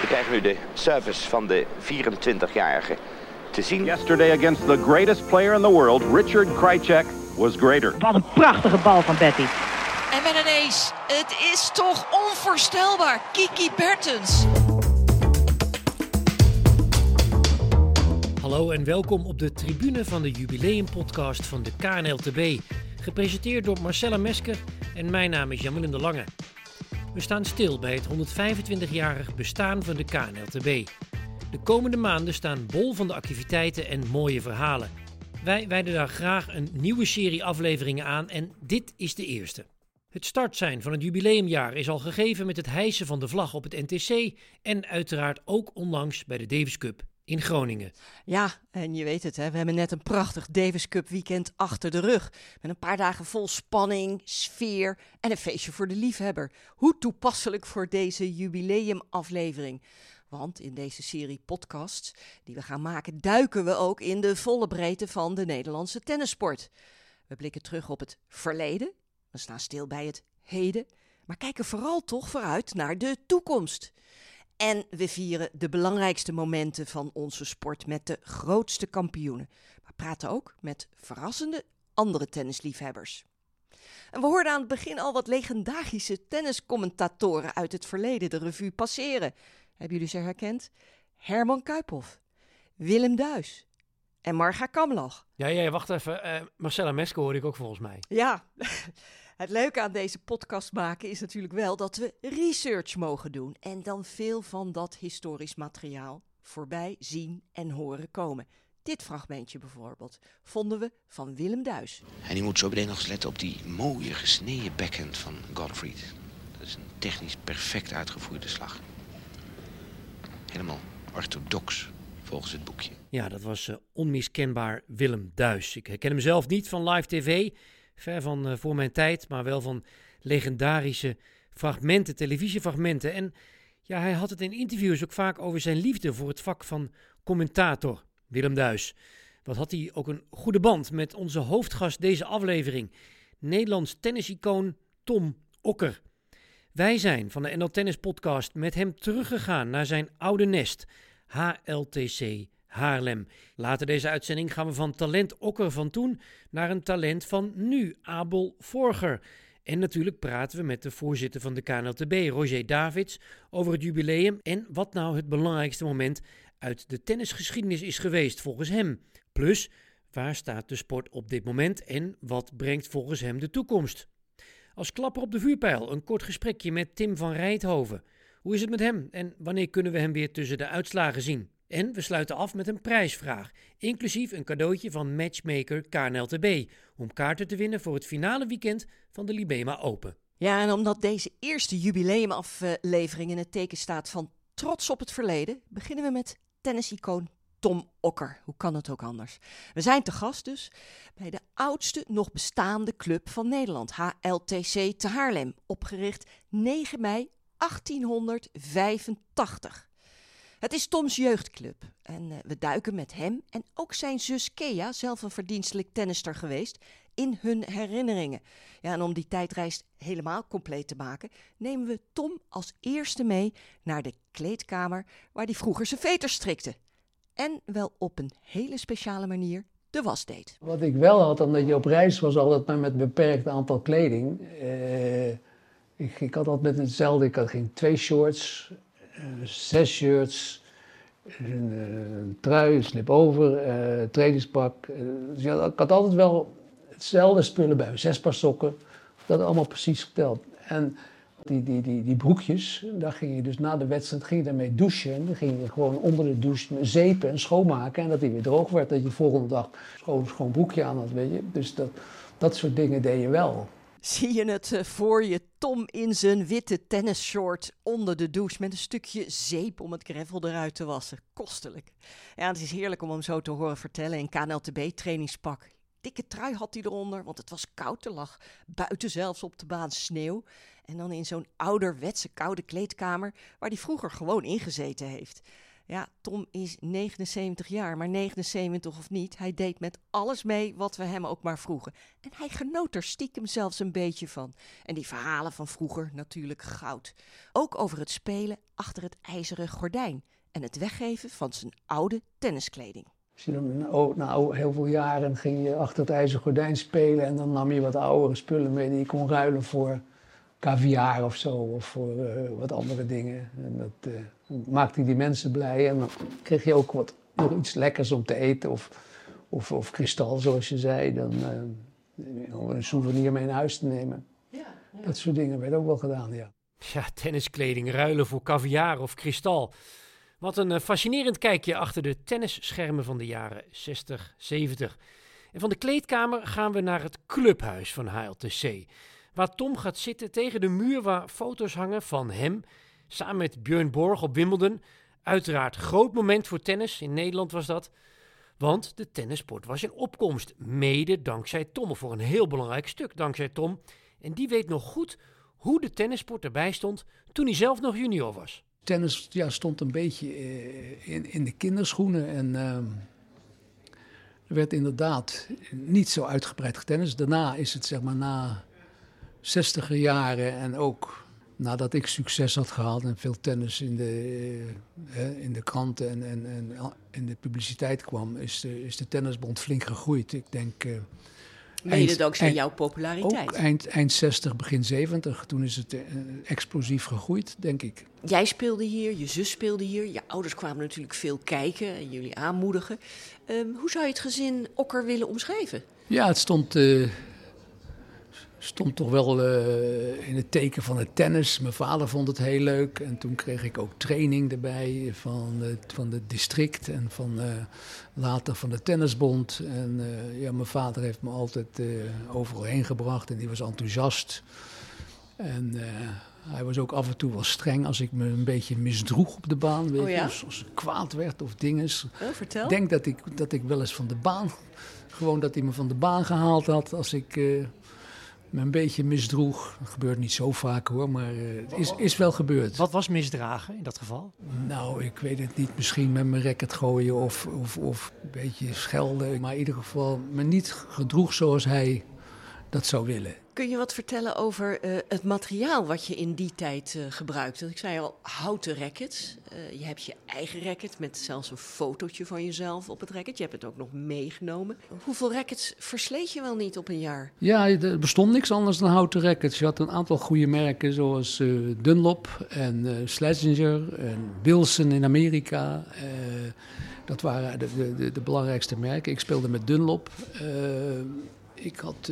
We krijgen nu de service van de 24-jarige te zien. Yesterday against the greatest player in the world, Richard Krajcek, was greater. Wat een prachtige bal van Betty. En met een ace. Het is toch onvoorstelbaar. Kiki Bertens. Hallo en welkom op de tribune van de jubileumpodcast van de KNLTB. Gepresenteerd door Marcella Mesker en mijn naam is Jan-Willem de Lange. We staan stil bij het 125-jarig bestaan van de KNLTB. De komende maanden staan bol van de activiteiten en mooie verhalen. Wij wijden daar graag een nieuwe serie afleveringen aan en dit is de eerste. Het startsein van het jubileumjaar is al gegeven met het hijsen van de vlag op het NTC en uiteraard ook onlangs bij de Davis Cup in Groningen. Ja, en je weet het, hè, we hebben net een prachtig Davis Cup weekend achter de rug. Met een paar dagen vol spanning, sfeer en een feestje voor de liefhebber. Hoe toepasselijk voor deze jubileumaflevering. Want in deze serie podcasts die we gaan maken, duiken we ook in de volle breedte van de Nederlandse tennissport. We blikken terug op het verleden, we staan stil bij het heden, maar kijken vooral toch vooruit naar de toekomst. En we vieren de belangrijkste momenten van onze sport met de grootste kampioenen. Maar praten ook met verrassende andere tennisliefhebbers. En we hoorden aan het begin al wat legendarische tenniscommentatoren uit het verleden de revue passeren. Hebben jullie ze herkend? Herman Kuiphoff, Willem Duis en Marga Kamlach. Ja, ja, wacht even. Uh, Marcella Mesker hoorde ik ook volgens mij. Ja, het leuke aan deze podcast maken is natuurlijk wel dat we research mogen doen. En dan veel van dat historisch materiaal voorbij zien en horen komen. Dit fragmentje bijvoorbeeld vonden we van Willem Duis. En je moet zo meteen nog eens letten op die mooie gesneden backhand van Gottfried. Dat is een technisch perfect uitgevoerde slag. Helemaal orthodox volgens het boekje. Ja, dat was uh, onmiskenbaar Willem Duis. Ik herken hem zelf niet van live tv, ver van uh, voor mijn tijd, maar wel van legendarische fragmenten, televisiefragmenten. En ja, hij had het in interviews ook vaak over zijn liefde voor het vak van commentator, Willem Duis. Wat had hij ook een goede band met onze hoofdgast deze aflevering, Nederlands tennisicoon Tom Okker. Wij zijn van de NL Tennis Podcast met hem teruggegaan naar zijn oude nest, HLTC Haarlem. Later deze uitzending gaan we van talent Okker van toen naar een talent van nu, Abel Vorger. En natuurlijk praten we met de voorzitter van de KNLTB, Roger Davids, over het jubileum en wat nou het belangrijkste moment uit de tennisgeschiedenis is geweest volgens hem. Plus, waar staat de sport op dit moment en wat brengt volgens hem de toekomst? Als klapper op de vuurpijl een kort gesprekje met Tim van Rijthoven. Hoe is het met hem en wanneer kunnen we hem weer tussen de uitslagen zien? En we sluiten af met een prijsvraag, inclusief een cadeautje van matchmaker KNLTB, om kaarten te winnen voor het finale weekend van de Libema Open. Ja, en omdat deze eerste jubileumaflevering in het teken staat van trots op het verleden, beginnen we met tennisicoon Tom Okker. Hoe kan het ook anders? We zijn te gast dus bij de oudste nog bestaande club van Nederland, HLTC te Haarlem, opgericht 9 mei 1885. Het is Toms jeugdclub en uh, we duiken met hem en ook zijn zus Kea, zelf een verdienstelijk tennister geweest, in hun herinneringen. Ja, en om die tijdreis helemaal compleet te maken, nemen we Tom als eerste mee naar de kleedkamer waar hij vroeger zijn veters strikte. En wel op een hele speciale manier de was deed. Wat ik wel had, omdat je op reis was, altijd maar met een beperkt aantal kleding. Uh, ik, ik, had altijd met hetzelfde, ik had ging twee shorts, zes shirts, een, een trui, een slip-over, uh, trainingspak. dus ja, ik had altijd wel hetzelfde spullen bij me, zes paar sokken. Dat allemaal precies geteld. En die, die, die, die broekjes, daar ging je dus na de wedstrijd ging je daarmee douchen. En dan ging je gewoon onder de douche zeepen en schoonmaken. En dat die weer droog werd, dat je de volgende dag schoon, schoon broekje aan had, weet je. Dus dat, dat soort dingen deed je wel. Zie je het uh, voor je, Tom in zijn witte tennisshort onder de douche met een stukje zeep om het gravel eruit te wassen. Kostelijk. Ja, het is heerlijk om hem zo te horen vertellen in KNLTB trainingspak. Dikke trui had hij eronder, want het was koud. Er lag buiten zelfs op de baan sneeuw. En dan in zo'n ouderwetse koude kleedkamer waar hij vroeger gewoon ingezeten heeft. Ja, Tom is 79 jaar, maar 79 of niet, hij deed met alles mee wat we hem ook maar vroegen. En hij genoot er stiekem zelfs een beetje van. En die verhalen van vroeger natuurlijk goud. Ook over het spelen achter het ijzeren gordijn en het weggeven van zijn oude tenniskleding. Nou, heel veel jaren ging je achter het ijzeren gordijn spelen en dan nam je wat oudere spullen mee die je kon ruilen voor caviar of zo, of voor uh, wat andere dingen. En dat uh, maakte die mensen blij en dan kreeg je ook wat, nog iets lekkers om te eten of, of, of kristal, zoals je zei, dan uh, om een souvenir mee naar huis te nemen. Ja, ja. Dat soort dingen werd ook wel gedaan, ja. Ja, tenniskleding ruilen voor caviar of kristal. Wat een fascinerend kijkje achter de tennisschermen van de jaren 60, 70. En van de kleedkamer gaan we naar het clubhuis van HLTC waar Tom gaat zitten tegen de muur waar foto's hangen van hem samen met Björn Borg op Wimbledon. Uiteraard groot moment voor tennis, in Nederland was dat. Want de tennissport was in opkomst, mede dankzij Tom, voor een heel belangrijk stuk dankzij Tom. En die weet nog goed hoe de tennissport erbij stond toen hij zelf nog junior was. Tennis ja, stond een beetje eh, in, in de kinderschoenen en uh, er werd inderdaad niet zo uitgebreid getennis. Daarna is het zeg maar na zestiger jaren en ook nadat ik succes had gehaald en veel tennis in de, uh, in de kranten en, en, en in de publiciteit kwam, is de, is de tennisbond flink gegroeid. Ik denk. Uh, Mede dankzij jouw populariteit. Ook eind, eind 60, begin 70. Toen is het uh, explosief gegroeid, denk ik. Jij speelde hier, je zus speelde hier. Je ouders kwamen natuurlijk veel kijken en jullie aanmoedigen. Ehm, hoe zou je het gezin Okker willen omschrijven? Ja, het stond stond toch wel uh, in het teken van het tennis. Mijn vader vond het heel leuk. En toen kreeg ik ook training erbij van, het, van het district en van, uh, later van de tennisbond. En uh, ja, mijn vader heeft me altijd overal heen gebracht en die was enthousiast. En hij was ook af en toe wel streng als ik me een beetje misdroeg op de baan. Weet oh, ja? je, als ik kwaad werd of dinges. Oh, vertel. Ik denk dat ik, dat ik wel eens van de baan, gewoon dat hij me van de baan gehaald had als ik me een beetje misdroeg. Dat gebeurt niet zo vaak hoor, maar uh, het is, is wel gebeurd. Wat was misdragen in dat geval? Nou, ik weet het niet. Misschien met mijn racket gooien of, of, of een beetje schelden. Maar in ieder geval me niet gedroeg zoals hij dat zou willen. Kun je wat vertellen over uh, het materiaal wat je in die tijd uh, gebruikte? Ik zei al, houten rackets. Uh, je hebt je eigen racket met zelfs een fotootje van jezelf op het racket. Je hebt het ook nog meegenomen. Hoeveel rackets versleet je wel niet op een jaar? Ja, er bestond niks anders dan houten rackets. Je had een aantal goede merken zoals Dunlop en Schlesinger en Wilson in Amerika. dat waren de, de, de, belangrijkste merken. Ik speelde met Dunlop. ik had...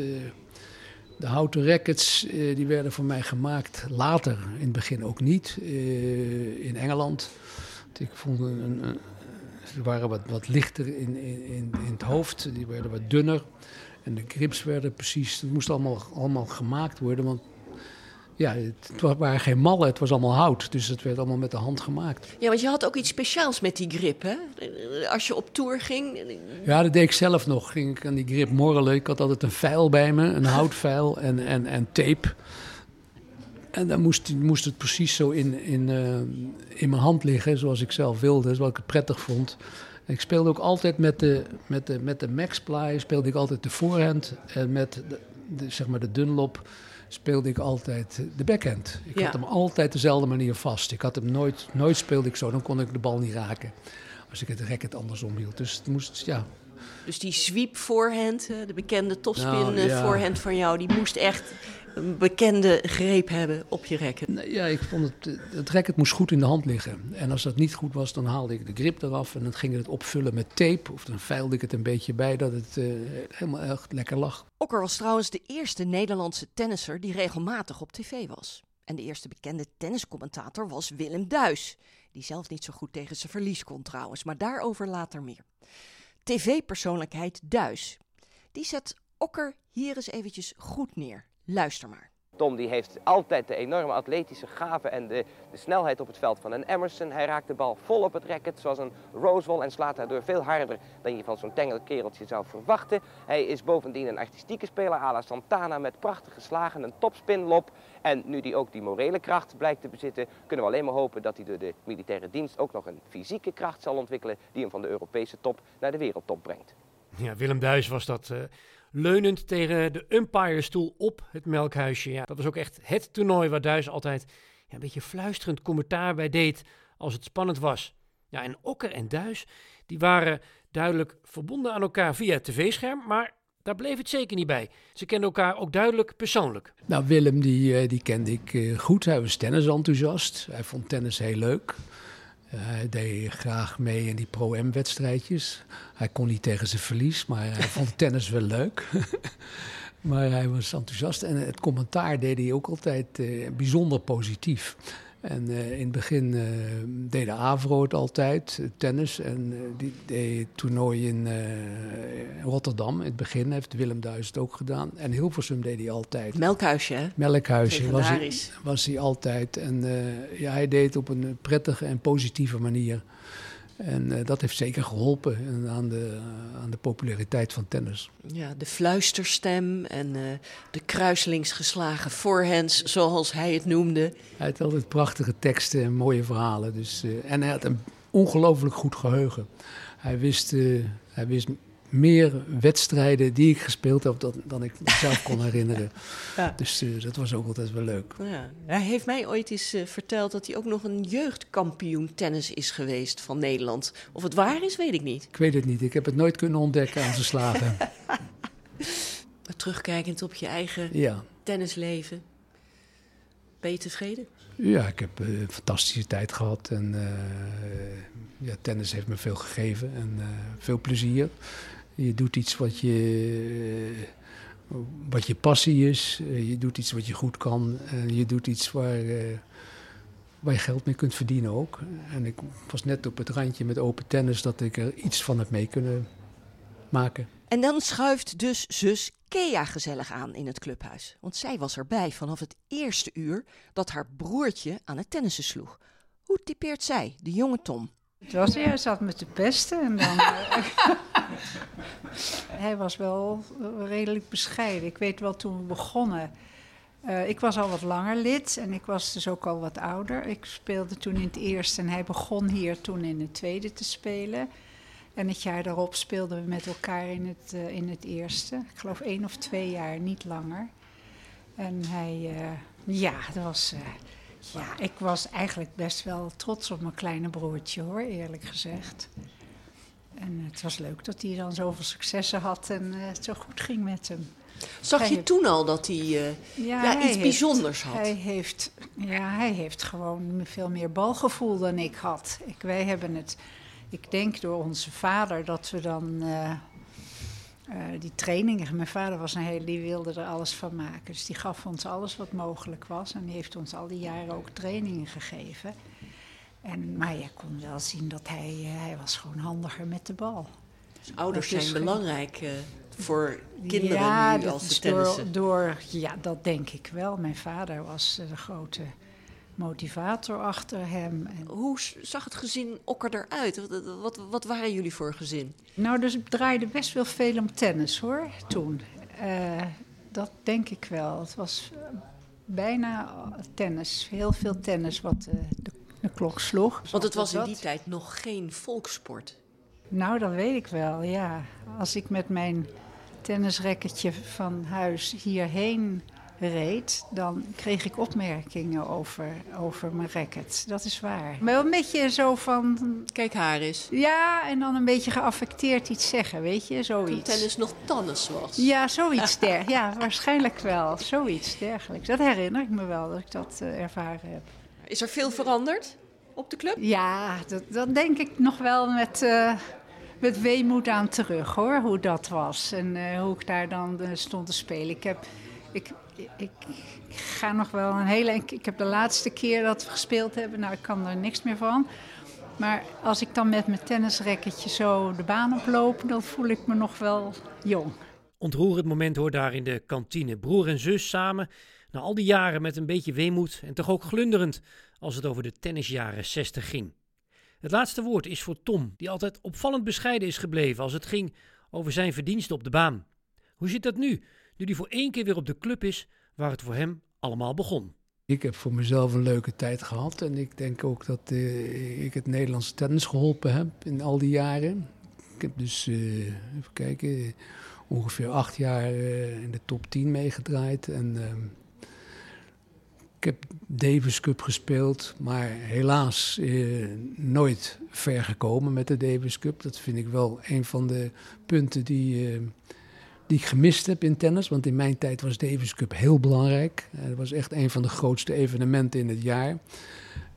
De houten rackets uh, die werden voor mij gemaakt later, in het begin ook niet, uh, in Engeland. Ik vond een, ze waren wat, wat lichter in, in, in het hoofd, die werden wat dunner. En de grips werden precies, het moest allemaal, allemaal gemaakt worden, want ja, het waren geen mallen, het was allemaal hout. Dus het werd allemaal met de hand gemaakt. Ja, want je had ook iets speciaals met die grip, hè? Als je op tour ging. Ja, dat deed ik zelf nog. Ging ik aan die grip morrelen. Ik had altijd een vijl bij me, een houtveil en, en, en tape. En dan moest, moest het precies zo in, in, uh, in mijn hand liggen, zoals ik zelf wilde, zoals ik het prettig vond. Ik speelde ook altijd met de, met de, met de Max-ply, speelde ik altijd de voorhand. En met de, de, zeg maar de Dunlop speelde ik altijd de backhand. Ik had hem altijd dezelfde manier vast. Ik had hem nooit, nooit speelde ik zo, dan kon ik de bal niet raken. Als ik het racket andersom hield. Dus het moest, ja. Dus die sweep voorhand, de bekende topspin nou, ja. voorhand van jou, die moest echt een bekende greep hebben op je racket. Nee, ja, ik vond het, het racket moest goed in de hand liggen. En als dat niet goed was, dan haalde ik de grip eraf en dan ging ik het opvullen met tape. Of dan veilde ik het een beetje bij dat het uh, helemaal echt lekker lag. Okker was trouwens de eerste Nederlandse tennisser die regelmatig op tv was. En de eerste bekende tenniscommentator was Willem Duis. Die zelf niet zo goed tegen zijn verlies kon trouwens, maar daarover later meer. TV-persoonlijkheid Duis. Die zet Okker hier eens eventjes goed neer. Luister maar. Tom die heeft altijd de enorme atletische gave en de, de, snelheid op het veld van een Emerson. Hij raakt de bal vol op het racket zoals een Rosewall en slaat daardoor veel harder dan je van zo'n kereltje zou verwachten. Hij is bovendien een artistieke speler à la Santana met prachtige slagen, een topspinlop. En nu hij ook die morele kracht blijkt te bezitten, kunnen we alleen maar hopen dat hij door de militaire dienst ook nog een fysieke kracht zal ontwikkelen die hem van de Europese top naar de wereldtop brengt. Ja, Willem Duis was dat. Uh leunend tegen de umpirestoel op het melkhuisje. Ja, dat was ook echt het toernooi waar Duis altijd ja, een beetje fluisterend commentaar bij deed als het spannend was. Ja, en Okker en Duis, die waren duidelijk verbonden aan elkaar via het tv-scherm, maar daar bleef het zeker niet bij. Ze kenden elkaar ook duidelijk persoonlijk. Nou, Willem die, eh, die kende ik eh, goed. Hij was tennisenthousiast. Hij vond tennis heel leuk. Hij deed graag mee in die pro-M-wedstrijdjes. Hij kon niet tegen zijn verlies, maar hij vond tennis wel leuk. maar hij was enthousiast en het commentaar deed hij ook altijd uh, bijzonder positief. En uh, in het begin uh, deed de Avro het altijd, tennis. En uh, die deed toernooi in Rotterdam. In het begin heeft Willem Duis het ook gedaan. En Hilversum deed hij altijd. Melkhuisje, hè? Melkhuisje was hij, was hij altijd. En ja, hij deed het op een prettige en positieve manier. En uh, dat heeft zeker geholpen aan de, aan de populariteit van tennis. Ja, de fluisterstem en uh, de kruiselings geslagen forehands, zoals hij het noemde. Hij had altijd prachtige teksten en mooie verhalen. Dus, uh, en hij had een ongelooflijk goed geheugen. Hij wist, hij wist meer wedstrijden die ik gespeeld heb dan, dan ik mezelf kon herinneren. ja. Dus uh, dat was ook altijd wel leuk. Ja. Hij heeft mij ooit eens uh, verteld dat hij ook nog een jeugdkampioen tennis is geweest van Nederland. Of het waar is, weet ik niet. Ik weet het niet. Ik heb het nooit kunnen ontdekken aan zijn slagen. Terugkijkend op je eigen ja. tennisleven. Ben je tevreden? Ja, ik heb uh, een fantastische tijd gehad. En ja, tennis heeft me veel gegeven en veel plezier. Je doet iets wat je, wat je passie is. Eh, je doet iets wat je goed kan. En je doet iets waar, eh, waar je geld mee kunt verdienen ook. En ik was net op het randje met open tennis dat ik er iets van heb mee kunnen maken. En dan schuift dus zus Kea gezellig aan in het clubhuis. Want zij was erbij vanaf het eerste uur dat haar broertje aan het tennissen sloeg. Hoe typeert zij, de jonge Tom? Het was, hij zat met de pesten en dan... Eh, hij was wel redelijk bescheiden. Ik weet wel toen we begonnen... Uh, ik was al wat langer lid en ik was dus ook al wat ouder. Ik speelde toen in het eerste en hij begon hier toen in het tweede te spelen. En het jaar daarop speelden we met elkaar in het, uh, in het eerste. Ik geloof één of twee jaar, niet langer. En hij, uh, ja, dat was ja, ik was eigenlijk best wel trots op mijn kleine broertje hoor, eerlijk gezegd. En het was leuk dat hij dan zoveel successen had en uh, het zo goed ging met hem. Zag hij je heeft... toen al dat hij, uh, ja, ja, hij iets bijzonders had? Hij heeft, ja, hij heeft gewoon veel meer balgevoel dan ik had. Ik, wij hebben het, ik denk door onze vader, dat we dan... Uh, uh, die trainingen. Mijn vader was een hele, die wilde er alles van maken. Dus die gaf ons alles wat mogelijk was. En die heeft ons al die jaren ook trainingen gegeven. En, maar je kon wel zien dat hij, uh, hij was gewoon handiger met de bal. Dus ouders zijn belangrijk uh, voor kinderen ja, nu als ze tennissen. Door, door, ja, dat denk ik wel. Mijn vader was de grote motivator achter hem. Hoe zag het gezin Okker eruit? Wat, wat, wat waren jullie voor gezin? Nou, dus het draaide best wel veel om tennis hoor, toen. Uh, dat denk ik wel. Het was uh, bijna tennis, heel veel tennis wat uh, de, de, klok sloeg. Want het was in die tijd nog geen volkssport. Nou, dat weet ik wel, ja. Als ik met mijn tennisrekketje van huis hierheen reed, dan kreeg ik opmerkingen over, over mijn racket. Dat is waar. Maar wel een beetje zo van... Kijk haar eens. Ja, en dan een beetje geaffecteerd iets zeggen, weet je, zoiets. Toen tennis nog tannis was. Ja, zoiets dergelijks. Ja, waarschijnlijk wel. Zoiets dergelijks. Dat herinner ik me wel, dat ik dat uh, ervaren heb. Is er veel veranderd op de club? Ja, dat, dat denk ik nog wel met... Uh, met weemoed aan terug hoor, hoe dat was. En uh, hoe ik daar dan stond te spelen. Ik heb ik, ik, ga nog wel een hele. Ik heb de laatste keer dat we gespeeld hebben, nou, ik kan er niks meer van. Maar als ik dan met mijn tennisrekketje zo de baan oploop, dan voel ik me nog wel jong. Ontroerend moment hoor daar in de kantine. Broer en zus samen, Na al die jaren met een beetje weemoed en toch ook glunderend als het over de tennisjaren 60 ging. Het laatste woord is voor Tom, die altijd opvallend bescheiden is gebleven als het ging over zijn verdiensten op de baan. Hoe zit dat nu, nu hij voor één keer weer op de club is waar het voor hem allemaal begon? Ik heb voor mezelf een leuke tijd gehad en ik denk ook dat uh, ik het Nederlandse tennis geholpen heb in al die jaren. Ik heb dus, uh, even kijken, ongeveer acht jaar uh, in de top 10 meegedraaid. En ik heb Davis Cup gespeeld, maar helaas nooit ver gekomen met de Davis Cup. Dat vind ik wel een van de punten die die ik gemist heb in tennis. Want in mijn tijd was Davis Cup heel belangrijk. Het was echt een van de grootste evenementen in het jaar.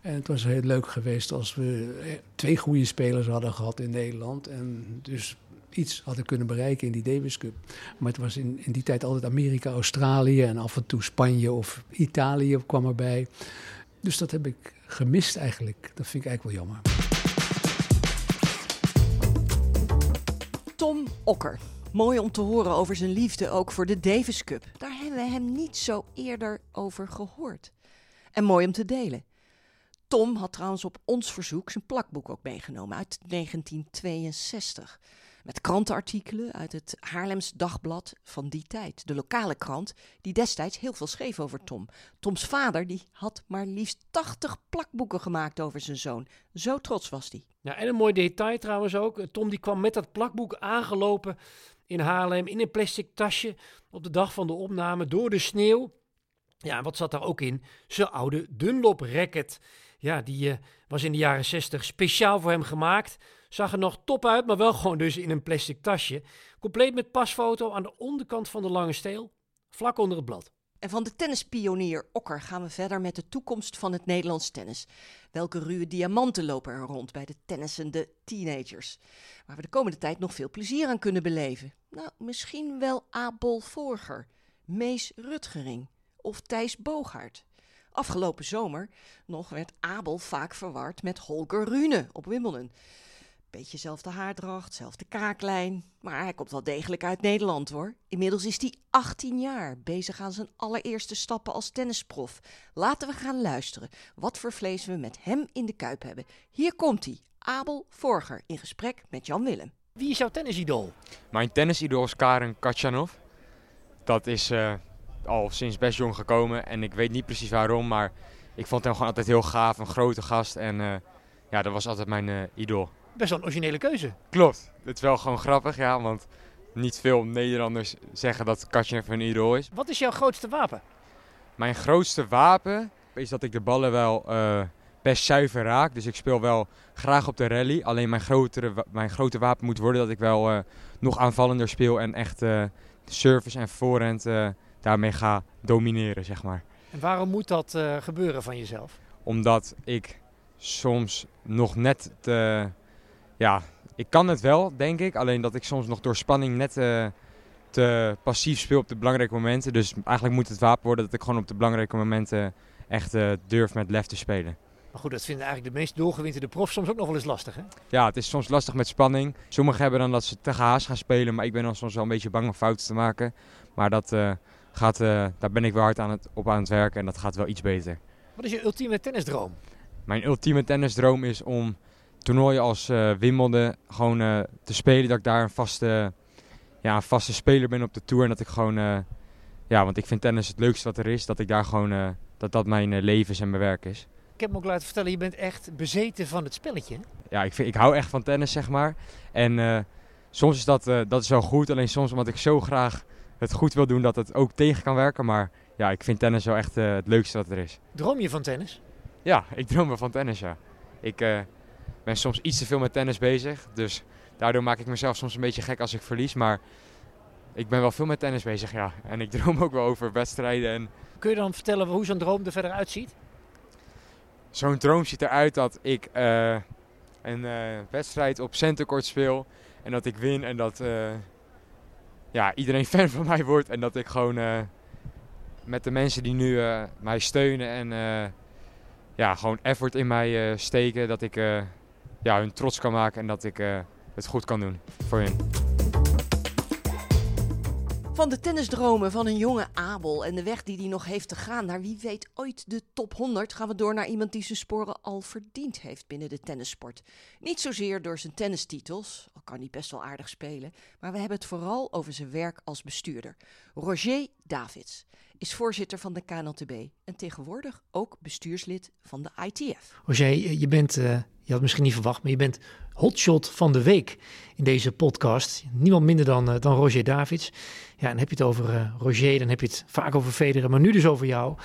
En het was heel leuk geweest als we eh, twee goede spelers hadden gehad in Nederland. En dus iets hadden kunnen bereiken in die Davis Cup. Maar het was in, in die tijd altijd Amerika, Australië en af en toe Spanje of Italië kwam erbij. Dus dat heb ik gemist eigenlijk. Dat vind ik eigenlijk wel jammer. Tom Okker. Mooi om te horen over zijn liefde ook voor de Davis Cup. Daar hebben we hem niet zo eerder over gehoord. En mooi om te delen. Tom had trouwens op ons verzoek zijn plakboek ook meegenomen uit 1962. Met krantenartikelen uit het Haarlems Dagblad van die tijd. De lokale krant die destijds heel veel schreef over Tom. Toms vader die had maar liefst 80 plakboeken gemaakt over zijn zoon. Zo trots was hij. Ja, en een mooi detail trouwens ook. Tom die kwam met dat plakboek aangelopen in Haarlem in een plastic tasje op de dag van de opname door de sneeuw. Ja, wat zat daar ook in? Zijn oude Dunlop racket. Ja, die uh, was in de jaren 60 speciaal voor hem gemaakt. Zag er nog top uit, maar wel gewoon dus in een plastic tasje. Compleet met pasfoto aan de onderkant van de lange steel, vlak onder het blad. En van de tennispionier Okker gaan we verder met de toekomst van het Nederlands tennis. Welke ruwe diamanten lopen er rond bij de tennissende teenagers? Waar we de komende tijd nog veel plezier aan kunnen beleven. Nou, misschien wel Abel Vorger, Mees Rutgering of Thijs Boogaard. Afgelopen zomer nog werd Abel vaak verward met Holger Rune op Wimbledon. Beetje zelfde haardracht, zelfde kaaklijn. Maar hij komt wel degelijk uit Nederland hoor. Inmiddels is hij 18 jaar, bezig aan zijn allereerste stappen als tennisprof. Laten we gaan luisteren wat voor vlees we met hem in de kuip hebben. Hier komt hij, Abel Vorger, in gesprek met Jan Willem. Wie is jouw tennisidool? Mijn tennisidool is Karen Katjanov. Dat is uh, al sinds best jong gekomen en ik weet niet precies waarom, maar ik vond hem gewoon altijd heel gaaf, een grote gast en uh, ja, dat was altijd mijn uh, idool best wel een originele keuze. Klopt. Het is wel gewoon grappig, ja, want niet veel Nederlanders zeggen dat Katjev een idool is. Wat is jouw grootste wapen? Mijn grootste wapen is dat ik de ballen wel uh, best zuiver raak. Dus ik speel wel graag op de rally. Alleen mijn, grotere, mijn grote wapen moet worden dat ik wel uh, nog aanvallender speel en echt uh, service en voorhand daarmee ga domineren, zeg maar. En waarom moet dat gebeuren van jezelf? Omdat ik soms nog net te ja, ik kan het wel, denk ik. Alleen dat ik soms nog door spanning net uh, te passief speel op de belangrijke momenten. Dus eigenlijk moet het wapen worden dat ik gewoon op de belangrijke momenten echt uh, durf met lef te spelen. Maar goed, dat vinden eigenlijk de meest doorgewinterde profs soms ook nog wel eens lastig, hè? Ja, het is soms lastig met spanning. Sommigen hebben dan dat ze te gehaast gaan spelen, maar ik ben dan soms wel een beetje bang om fouten te maken. Maar dat, uh, gaat, daar ben ik wel hard aan het, op aan het werken en dat gaat wel iets beter. Wat is je ultieme tennisdroom? Mijn ultieme tennisdroom is om toernooien als uh, Wimbledon gewoon uh, te spelen. Dat ik daar een vaste, ja, een vaste speler ben op de tour. En dat ik gewoon, uh, ja, want ik vind tennis het leukste wat er is. Dat ik daar gewoon, dat dat mijn leven is en mijn werk is. Ik heb me ook laten vertellen, je bent echt bezeten van het spelletje. Ja, ik, vind, ik hou echt van tennis, zeg maar. En soms is dat, dat is wel goed. Alleen soms omdat ik zo graag het goed wil doen, dat het ook tegen kan werken. Maar ja, ik vind tennis wel echt het leukste wat er is. Droom je van tennis? Ja, ik droom wel van tennis, ja. Ik, ben soms iets te veel met tennis bezig. Dus daardoor maak ik mezelf soms een beetje gek als ik verlies. Maar ik ben wel veel met tennis bezig, ja. En ik droom ook wel over wedstrijden. En... Kun je dan vertellen hoe zo'n droom er verder uitziet? Zo'n droom ziet eruit dat ik uh, een uh, wedstrijd op centercourt speel. En dat ik win en dat uh, ja, iedereen fan van mij wordt. En dat ik gewoon met de mensen die nu mij steunen en ja, gewoon effort in mij steken. Dat ik ja, hun trots kan maken en dat ik uh, het goed kan doen voor hun. Van de tennisdromen van een jonge Abel en de weg die hij nog heeft te gaan naar wie weet ooit de top 100 gaan we door naar iemand die zijn sporen al verdiend heeft binnen de tennissport. Niet zozeer door zijn tennistitels, al kan hij best wel aardig spelen, maar we hebben het vooral over zijn werk als bestuurder. Roger Davids is voorzitter van de KNLTB en tegenwoordig ook bestuurslid van de ITF. Roger, je bent, uh, je had misschien niet verwacht, maar je bent hotshot van de week in deze podcast. Niemand minder dan, uh, dan Roger Davids. Ja, dan heb je het over uh, Roger, dan heb je het vaak over Federer, maar nu dus over jou.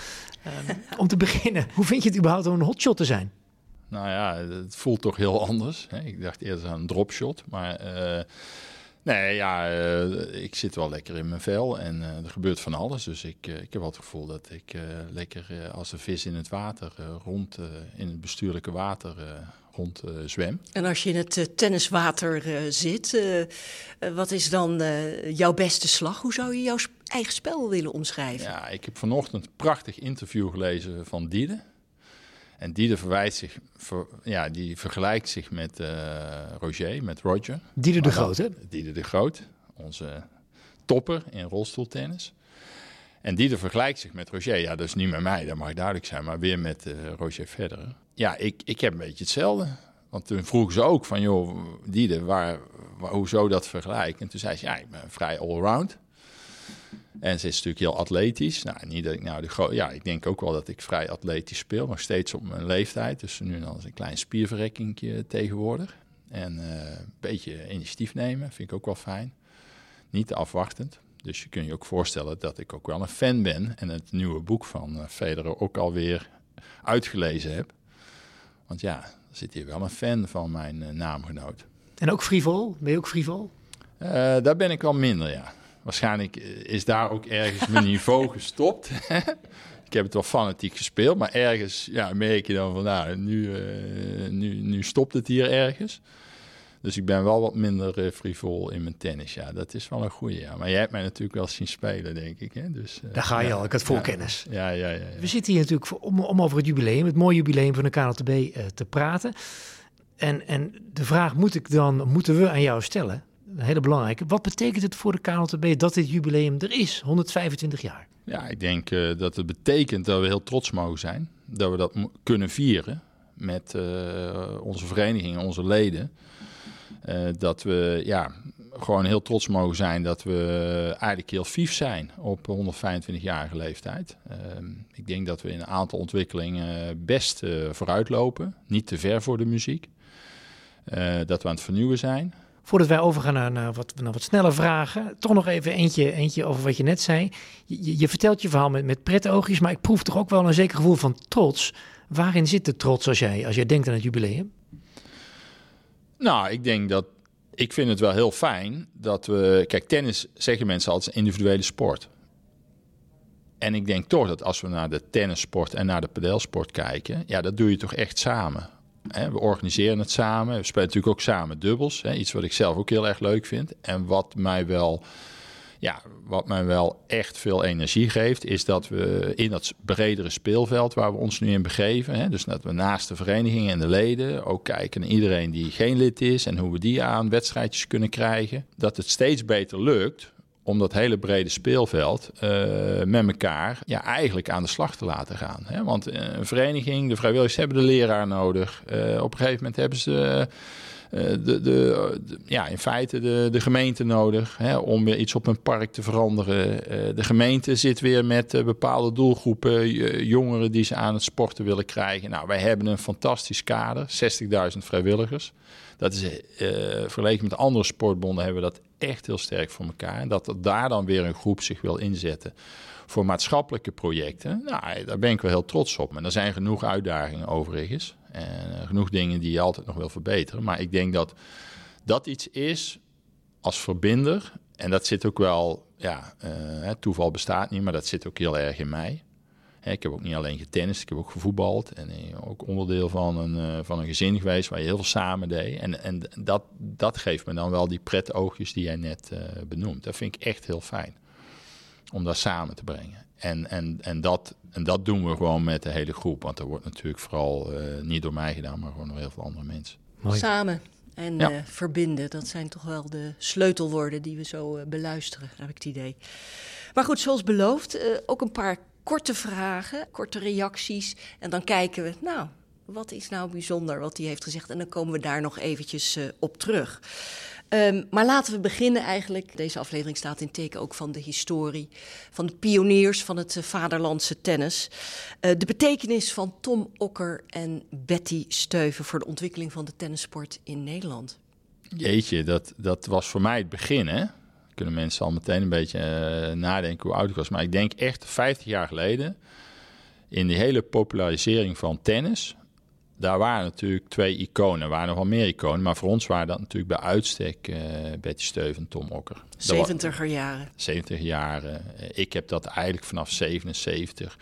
Um, om te beginnen, hoe vind je het überhaupt om een hotshot te zijn? Nou ja, het voelt toch heel anders. Hè? Ik dacht eerder aan een dropshot, maar... Nee, ja, uh, ik zit wel lekker in mijn vel en uh, er gebeurt van alles. Dus ik, uh, ik heb wel het gevoel dat ik lekker als een vis in het water rond, in het bestuurlijke water rond zwem. En als je in het tenniswater zit, wat is dan jouw beste slag? Hoe zou je jouw eigen spel willen omschrijven? Ja, ik heb vanochtend een prachtig interview gelezen van Diede. En die verwijt zich, ver, ja, die vergelijkt zich met uh, Roger, met Roger. Dieder de Groot, hè? Dieder de Groot, onze topper in rolstoeltennis. En die vergelijkt zich met Roger. Ja, dat is niet met mij, dat mag duidelijk zijn, maar weer met uh, Roger Federer. Ja, ik, ik heb een beetje hetzelfde. Want toen vroegen ze ook van, joh, Dieder, waar, waar, hoezo dat vergelijken? En toen zei ze, ja, ik ben vrij allround. En ze is natuurlijk heel atletisch. Nou, niet dat ik nou de ja, ik denk ook wel dat ik vrij atletisch speel, nog steeds op mijn leeftijd. Dus nu dan eens een klein spierverrekking tegenwoordig. En uh, een beetje initiatief nemen, vind ik ook wel fijn. Niet te afwachtend. Dus je kunt je ook voorstellen dat ik ook wel een fan ben en het nieuwe boek van uh, Federer ook alweer uitgelezen heb. Want ja, er zit hier wel een fan van mijn uh, naamgenoot. En ook frivol? Ben je ook frivol? daar ben ik wel minder, ja. Waarschijnlijk is daar ook ergens mijn niveau gestopt. ik heb het wel fanatiek gespeeld, maar ergens ja, merk je dan van, nou, nu, uh, nu, nu stopt het hier ergens. Dus ik ben wel wat minder uh, frivol in mijn tennis. Ja, dat is wel een goede. Ja. Maar jij hebt mij natuurlijk wel zien spelen, denk ik. Hè? Dus, uh, Daar ga je ja, al, ik had voorkennis. Ja, ja, ja, ja, We zitten hier natuurlijk voor, om, om over het jubileum, het mooie jubileum van de KNLTB uh, te praten. En, en de vraag moet ik dan, moeten we aan jou stellen? Hele belangrijke. Wat betekent het voor de KNLTB dat dit jubileum er is, 125 jaar? Ja, ik denk uh, dat het betekent dat we heel trots mogen zijn. Dat we dat kunnen vieren met uh, onze vereniging, onze leden. Uh, dat we ja, gewoon heel trots mogen zijn dat we eigenlijk heel fief zijn op 125-jarige leeftijd. ik denk dat we in een aantal ontwikkelingen best vooruitlopen. Niet te ver voor de muziek. dat we aan het vernieuwen zijn. Voordat wij overgaan naar, wat, naar wat snelle vragen, toch nog even eentje, eentje over wat je net zei. Je, je vertelt je verhaal met, met pretoogjes, maar ik proef toch ook wel een zeker gevoel van trots. Waarin zit de trots als jij, als jij denkt aan het jubileum? Nou, ik denk dat. Ik vind het wel heel fijn dat we. Kijk, tennis zeggen mensen altijd een individuele sport. En ik denk toch dat als we naar de tennissport en naar de padelsport kijken, ja, dat doe je toch echt samen. We organiseren het samen. We spelen natuurlijk ook samen dubbels. Iets wat ik zelf ook heel erg leuk vind. En wat mij wel, ja, wat mij wel echt veel energie geeft, is dat we in dat bredere speelveld waar we ons nu in begeven. Dus dat we naast de vereniging en de leden ook kijken naar iedereen die geen lid is en hoe we die aan wedstrijdjes kunnen krijgen. Dat het steeds beter lukt om dat hele brede speelveld uh, met elkaar ja, eigenlijk aan de slag te laten gaan. Hè? Want eh, een vereniging, de vrijwilligers hebben de leraar nodig. Uh, op een gegeven moment hebben ze de, de, ja, in feite de, de gemeente nodig hè, om weer iets op een park te veranderen. de gemeente zit weer met bepaalde doelgroepen, jongeren die ze aan het sporten willen krijgen. Nou, wij hebben een fantastisch kader, 60.000 vrijwilligers. Dat is vergeleken met andere sportbonden hebben we dat echt heel sterk voor elkaar. En dat daar dan weer een groep zich wil inzetten voor maatschappelijke projecten. Nou, daar ben ik wel heel trots op. En er zijn genoeg uitdagingen overigens. En genoeg dingen die je altijd nog wil verbeteren. Maar ik denk dat dat iets is als verbinder. En dat zit ook wel, ja, uh, toeval bestaat niet, maar dat zit ook heel erg in mij. Ik heb ook niet alleen getennist, ik heb ook gevoetbald. En eh, ook onderdeel van een, uh, van een gezin geweest waar je heel veel samen deed. En, en dat, dat geeft me dan wel die oogjes die jij net uh, benoemt. Dat vind ik echt heel fijn. Om dat samen te brengen. En, en, en, dat, en dat doen we gewoon met de hele groep. Want dat wordt natuurlijk vooral uh, niet door mij gedaan, maar gewoon door heel veel andere mensen. Mooi. Samen. en Ja. eh, verbinden. Dat zijn toch wel de sleutelwoorden die we zo eh, beluisteren, heb ik het idee. Maar goed, zoals beloofd, eh, ook een paar korte vragen, korte reacties. En dan kijken we, nou, wat is nou bijzonder wat hij heeft gezegd? En dan komen we daar nog eventjes eh, op terug. Ehm, maar laten we beginnen eigenlijk. Deze aflevering staat in teken ook van de historie, van de pioniers van het eh, vaderlandse tennis. Eh, de betekenis van Tom Okker en Betty Steuven voor de ontwikkeling van de tennissport in Nederland. Jeetje, dat, dat was voor mij het begin, hè? Kunnen mensen al meteen een beetje eh, nadenken hoe oud ik was. Maar ik denk echt 50 jaar geleden, in die hele popularisering van tennis, daar waren natuurlijk twee iconen. Er waren nog wel meer iconen, maar voor ons waren dat natuurlijk bij uitstek eh, Betty Steuven en Tom Okker. Dat wa- 70er jaren. 70 jaren. Eh, Ik heb dat eigenlijk vanaf 77.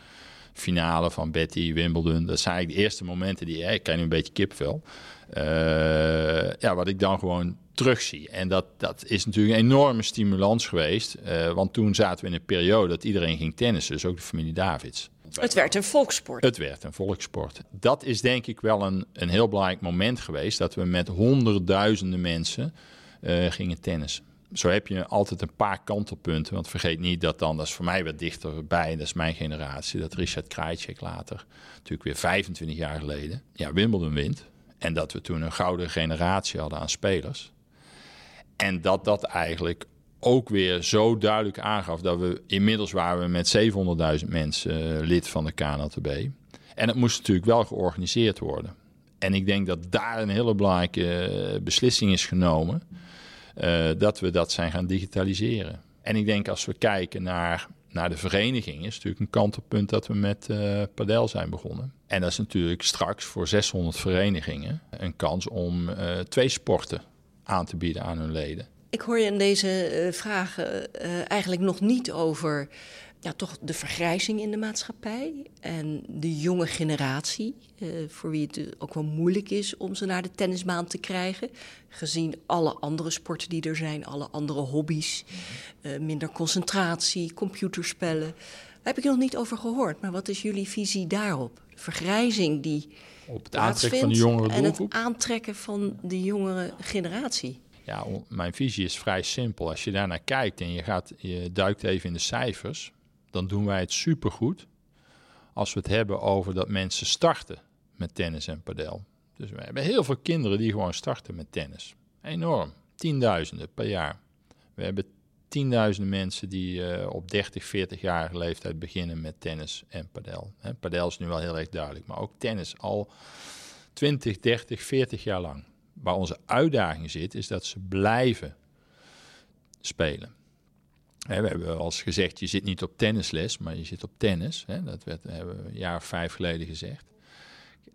Finale van Betty, Wimbledon. Dat zijn eigenlijk de eerste momenten die... Ik krijg nu een beetje kipvel. Eh, ja, wat ik dan gewoon terugzie. En dat, dat is natuurlijk een enorme stimulans geweest. eh, want toen zaten we in een periode dat iedereen ging tennissen. Dus ook de familie Davids. Het werd een volkssport. Het werd een volkssport. Dat is denk ik wel een, een heel belangrijk moment geweest. Dat we met honderdduizenden mensen eh, gingen tennissen. Zo heb je altijd een paar kantelpunten. Want vergeet niet dat dan, dat is voor mij wat dichterbij, dat is mijn generatie, dat Richard Krajicek later, natuurlijk weer 25 jaar geleden, ja, Wimbledon wint. En dat we toen een gouden generatie hadden aan spelers. En dat dat eigenlijk ook weer zo duidelijk aangaf dat we inmiddels waren we met 700.000 mensen eh, lid van de KNLTB. En het moest natuurlijk wel georganiseerd worden. En ik denk dat daar een hele belangrijke eh, beslissing is genomen. eh, dat we dat zijn gaan digitaliseren. En ik denk als we kijken naar, naar de vereniging, is natuurlijk een kantelpunt dat we met eh padel zijn begonnen. En dat is natuurlijk straks voor 600 verenigingen een kans om eh, twee sporten aan te bieden aan hun leden. Ik hoor je in deze eh, vragen eigenlijk nog niet over ja, toch de vergrijzing in de maatschappij en de jonge generatie, eh, voor wie het ook wel moeilijk is om ze naar de tennisbaan te krijgen, gezien alle andere sporten die er zijn, alle andere hobby's, eh, minder concentratie, computerspellen. Daar heb ik nog niet over gehoord, maar wat is jullie visie daarop? De vergrijzing die Op het aantrekken van de jongere en het doelgroep? aantrekken van de jongere generatie. Ja, mijn visie is vrij simpel. Als je daarnaar kijkt en je, gaat, je duikt even in de cijfers, dan doen wij het supergoed als we het hebben over dat mensen starten met tennis en padel. Dus we hebben heel veel kinderen die gewoon starten met tennis. Enorm. Tienduizenden per jaar. We hebben tienduizenden mensen die eh, op 30, 40-jarige leeftijd beginnen met tennis en padel. Padel is nu wel heel erg duidelijk, maar ook tennis al 20, 30, 40 jaar lang. Waar onze uitdaging zit, is dat ze blijven spelen. We hebben eens gezegd, je zit niet op tennisles, maar je zit op tennis. Dat werd, hebben we een jaar of vijf geleden gezegd.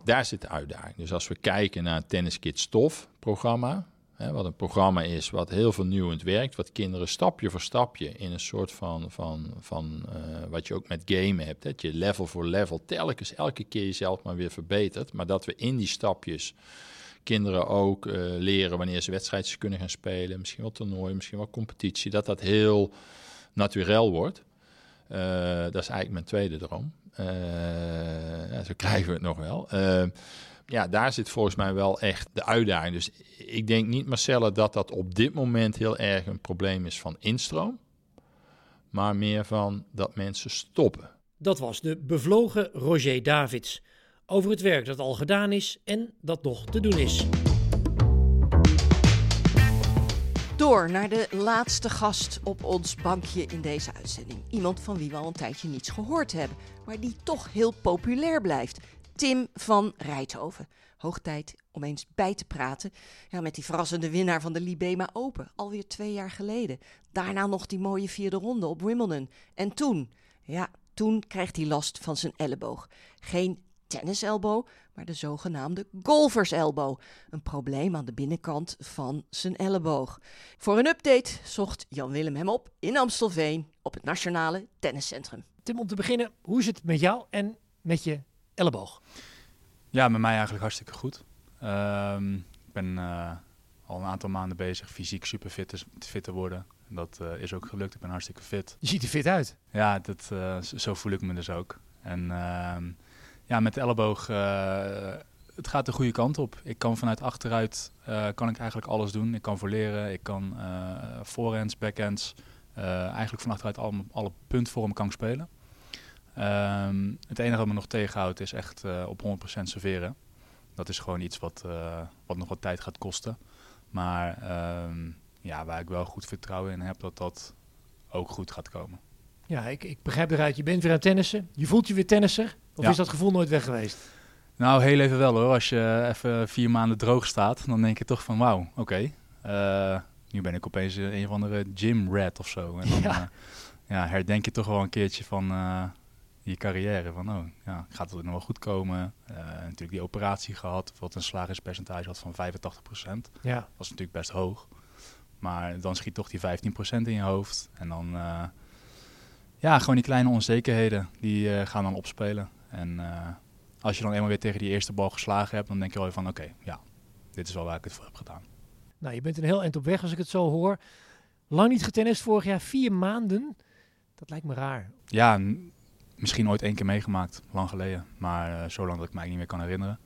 Daar zit de uitdaging. Dus als we kijken naar het Tennis Kids Stof programma, wat een programma is wat heel vernieuwend werkt, wat kinderen stapje voor stapje in een soort van, van, van eh, wat je ook met gamen hebt, dat je level voor level telkens elke keer jezelf maar weer verbetert, maar dat we in die stapjes kinderen ook eh, leren wanneer ze wedstrijdjes kunnen gaan spelen, misschien wel toernooi, misschien wel competitie, dat dat heel naturel wordt. Eh, dat is eigenlijk mijn tweede droom. Ja, zo krijgen we het nog wel. Ja, daar zit volgens mij wel echt de uitdaging. Dus ik denk niet, Marcella, dat dat op dit moment heel erg een probleem is van instroom. Maar meer van dat mensen stoppen. Dat was de bevlogen Roger Davids. Over het werk dat al gedaan is en dat nog te doen is. Door naar de laatste gast op ons bankje in deze uitzending. Iemand van wie we al een tijdje niets gehoord hebben, maar die toch heel populair blijft. Tim van Rijthoven. Hoog tijd om eens bij te praten ja, met die verrassende winnaar van de Libema Open. Alweer twee jaar geleden. Daarna nog die mooie vierde ronde op Wimbledon. En toen, ja, toen krijgt hij last van zijn elleboog. Geen tenniselbow, maar de zogenaamde golferselbow. Een probleem aan de binnenkant van zijn elleboog. Voor een update zocht Jan Willem hem op in Amstelveen op het Nationale Tenniscentrum. Tim, om te beginnen, hoe is het met jou en met je elleboog? Ja, met mij eigenlijk hartstikke goed. Ehm, ik ben eh, al een aantal maanden bezig fysiek super fit te, fit te worden. Dat eh, is ook gelukt. Ik ben hartstikke fit. Je ziet er fit uit. Ja, dat, eh, zo voel ik me dus ook. En ehm, ja, met de elleboog eh, het gaat de goede kant op. Ik kan vanuit achteruit uh, kan ik eigenlijk alles doen. Ik kan leren, ik kan uh, voorhands, backhands, uh, eigenlijk van achteruit alle, alle puntvormen kan spelen. Um, het enige wat me nog tegenhoudt is echt op 100% serveren. Dat is gewoon iets wat, wat nog wat tijd gaat kosten. Maar um, ja, waar ik wel goed vertrouwen in heb dat dat ook goed gaat komen. Ja, ik, ik begrijp eruit. Je bent weer aan tennissen. Je voelt je weer tennisser. Of Ja. is dat gevoel nooit weg geweest? Nou, heel even wel hoor. Als je even vier maanden droog staat, dan denk je toch van wauw, oké. eh, nu ben ik opeens een of andere gym rat of zo. En dan Ja. ja. ja, herdenk je toch wel een keertje van eh, je carrière. Van oh, ja, gaat het nog wel goed komen? Eh, natuurlijk die operatie gehad, wat een slagingspercentage had van 85%. Ja. Dat was natuurlijk best hoog. Maar dan schiet toch die 15% in je hoofd. En dan, eh, ja, gewoon die kleine onzekerheden, die eh, gaan dan opspelen. En eh, als je dan eenmaal weer tegen die eerste bal geslagen hebt, dan denk je wel van, oké, ja, dit is wel waar ik het voor heb gedaan. Nou, je bent een heel eind op weg als ik het zo hoor. Lang niet getennist vorig jaar, vier maanden. Dat lijkt me raar. Ja, misschien ooit één keer meegemaakt, lang geleden. Maar eh, zo lang dat ik mij niet meer kan herinneren.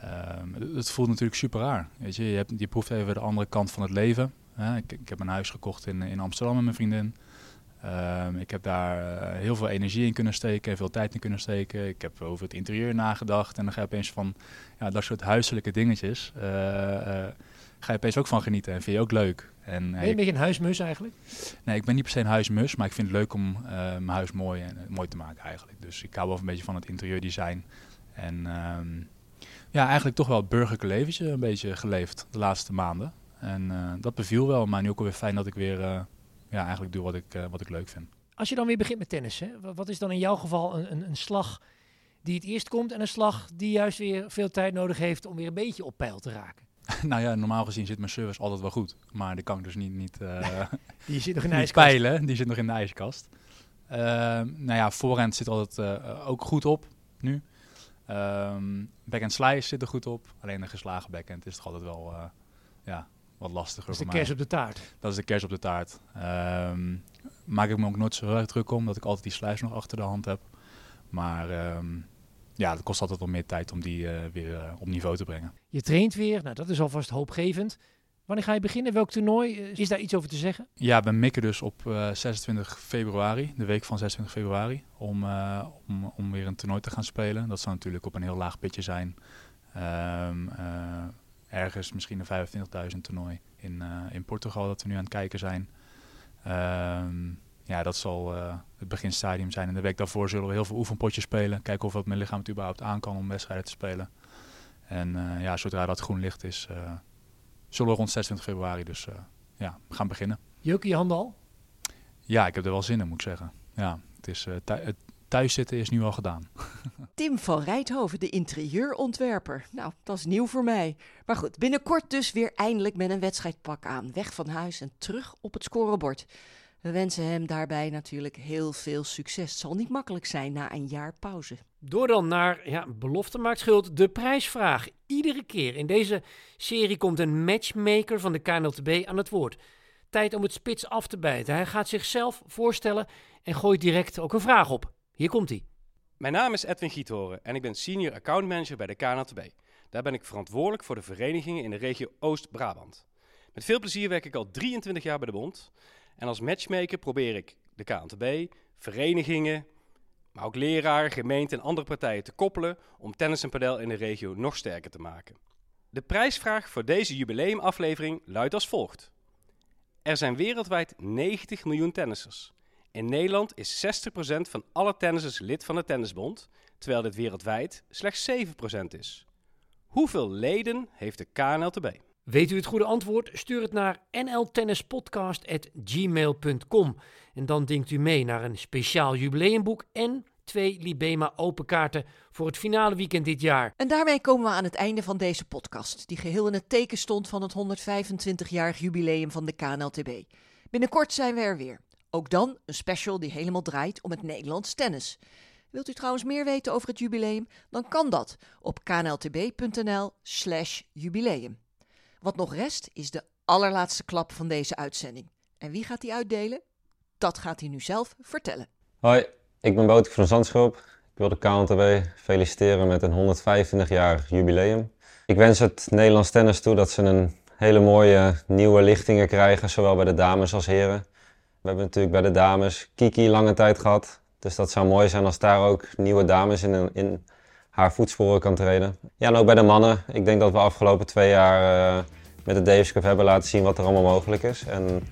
Ehm, het, het voelt natuurlijk super raar. Weet je, je, hebt, je proeft even de andere kant van het leven. Hè? Ik, ik heb een huis gekocht in, in Amsterdam met mijn vriendin. Ehm, ik heb daar eh, heel veel energie in kunnen steken en veel tijd in kunnen steken. Ik heb over het interieur nagedacht. En dan ga je opeens van ja, dat soort huiselijke dingetjes. eh, eh, ga je opeens ook van genieten en vind je ook leuk. En, Ben je een beetje een huismus eigenlijk? Nee, ik ben niet per se een huismus, maar ik vind het leuk om mijn huis mooi, en, mooi te maken eigenlijk. Dus ik hou wel een beetje van het interieurdesign. En ehm, ja, eigenlijk toch wel het burgerlijke leventje een beetje geleefd de laatste maanden. En dat beviel wel, maar nu ook alweer fijn dat ik weer ja, eigenlijk doe wat ik, eh, wat ik leuk vind. Als je dan weer begint met tennis, hè, wa- wat is dan in jouw geval een, een, een slag die het eerst komt en een slag die juist weer veel tijd nodig heeft om weer een beetje op peil te raken? nou ja, normaal gezien zit mijn service altijd wel goed. Maar die kan ik dus niet, niet, eh, Die zit nog in de ijskast. peilen. Die zit nog in de ijskast. Nou ja, voorhand zit altijd eh, ook goed op nu. Ehm backhand slice zit er goed op. Alleen de geslagen backhand is toch altijd wel ja, wat lastiger Dat is de voor mij. kers op de taart. Dat is de kers op de taart. Ehm, maak ik me ook nooit zo heel erg druk om dat ik altijd die slice nog achter de hand heb. Maar ehm, ja, het kost altijd wel meer tijd om die eh, weer eh, op niveau te brengen. Je traint weer, nou dat is alvast hoopgevend. Wanneer ga je beginnen? Welk toernooi? Eh, Is daar iets over te zeggen? Ja, we mikken dus op eh, 26 februari, de week van 26 februari, om, om, om weer een toernooi te gaan spelen. Dat zou natuurlijk op een heel laag pitje zijn. Ehm, eh, ergens misschien een 25.000 toernooi in, eh, in Portugal dat we nu aan het kijken zijn. Ehm, ja, dat zal eh, het beginstadium zijn. En de week daarvoor zullen we heel veel oefenpotjes spelen. Kijken of het mijn lichaam het überhaupt aan kan om wedstrijden te spelen. En eh, ja, zodra dat groen licht is, zullen we rond 26 februari dus ja, gaan beginnen. Jeuken je handen al? Ja, ik heb er wel zin in, moet ik zeggen. Ja, het is, thuiszitten is nu al gedaan. Tim van Rijthoven, de interieurontwerper. Nou, dat is nieuw voor mij. Maar goed, binnenkort dus weer eindelijk met een wedstrijdpak aan. Weg van huis en terug op het scorebord. We wensen hem daarbij natuurlijk heel veel succes. Het zal niet makkelijk zijn na een jaar pauze. Door dan naar, ja, belofte maakt schuld, de prijsvraag. Iedere keer in deze serie komt een matchmaker van de KNLTB aan het woord. Tijd om het spits af te bijten. Hij gaat zichzelf voorstellen en gooit direct ook een vraag op. Hier komt hij. Mijn naam is Edwin Giethoren en ik ben senior account manager bij de KNLTB. Daar ben ik verantwoordelijk voor de verenigingen in de regio Oost-Brabant. Met veel plezier werk ik al 23 jaar bij de bond. En als matchmaker probeer ik de KNLTB, verenigingen, maar ook leraren, gemeenten en andere partijen te koppelen om tennis en padel in de regio nog sterker te maken. De prijsvraag voor deze jubileumaflevering luidt als volgt. Er zijn wereldwijd 90 miljoen tennissers. In Nederland is 60% van alle tennissers lid van de Tennisbond, terwijl dit wereldwijd slechts 7% is. Hoeveel leden heeft de KNLTB? Weet u het goede antwoord? Stuur het naar nltennispodcast.gmail.com. En dan denkt u mee naar een speciaal jubileumboek en twee Libema open kaarten voor het finale weekend dit jaar. En daarmee komen we aan het einde van deze podcast, die geheel in het teken stond van het 125-jarig jubileum van de KNLTB. Binnenkort zijn we er weer. Ook dan een special die helemaal draait om het Nederlands tennis. Wilt u trouwens meer weten over het jubileum? Dan kan dat op knltb.nl/slash jubileum. Wat nog rest is de allerlaatste klap van deze uitzending. En wie gaat die uitdelen? Dat gaat hij nu zelf vertellen. Hoi, ik ben Bout van Zandschulp. Ik wil de KNTB feliciteren met een 125-jarig jubileum. Ik wens het Nederlands tennis toe dat ze een hele mooie nieuwe lichtingen krijgen, zowel bij de dames als heren. We hebben natuurlijk bij de dames Kiki lange tijd gehad. Dus dat zou mooi zijn als daar ook nieuwe dames in, in haar voetsporen kan treden. Ja, en ook bij de mannen. Ik denk dat we afgelopen twee jaar uh, met de Davis Cup hebben laten zien wat er allemaal mogelijk is. En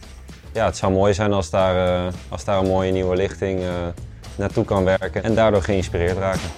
ja, het zou mooi zijn als daar, uh, als daar een mooie nieuwe lichting uh, naartoe kan werken en daardoor geïnspireerd raken.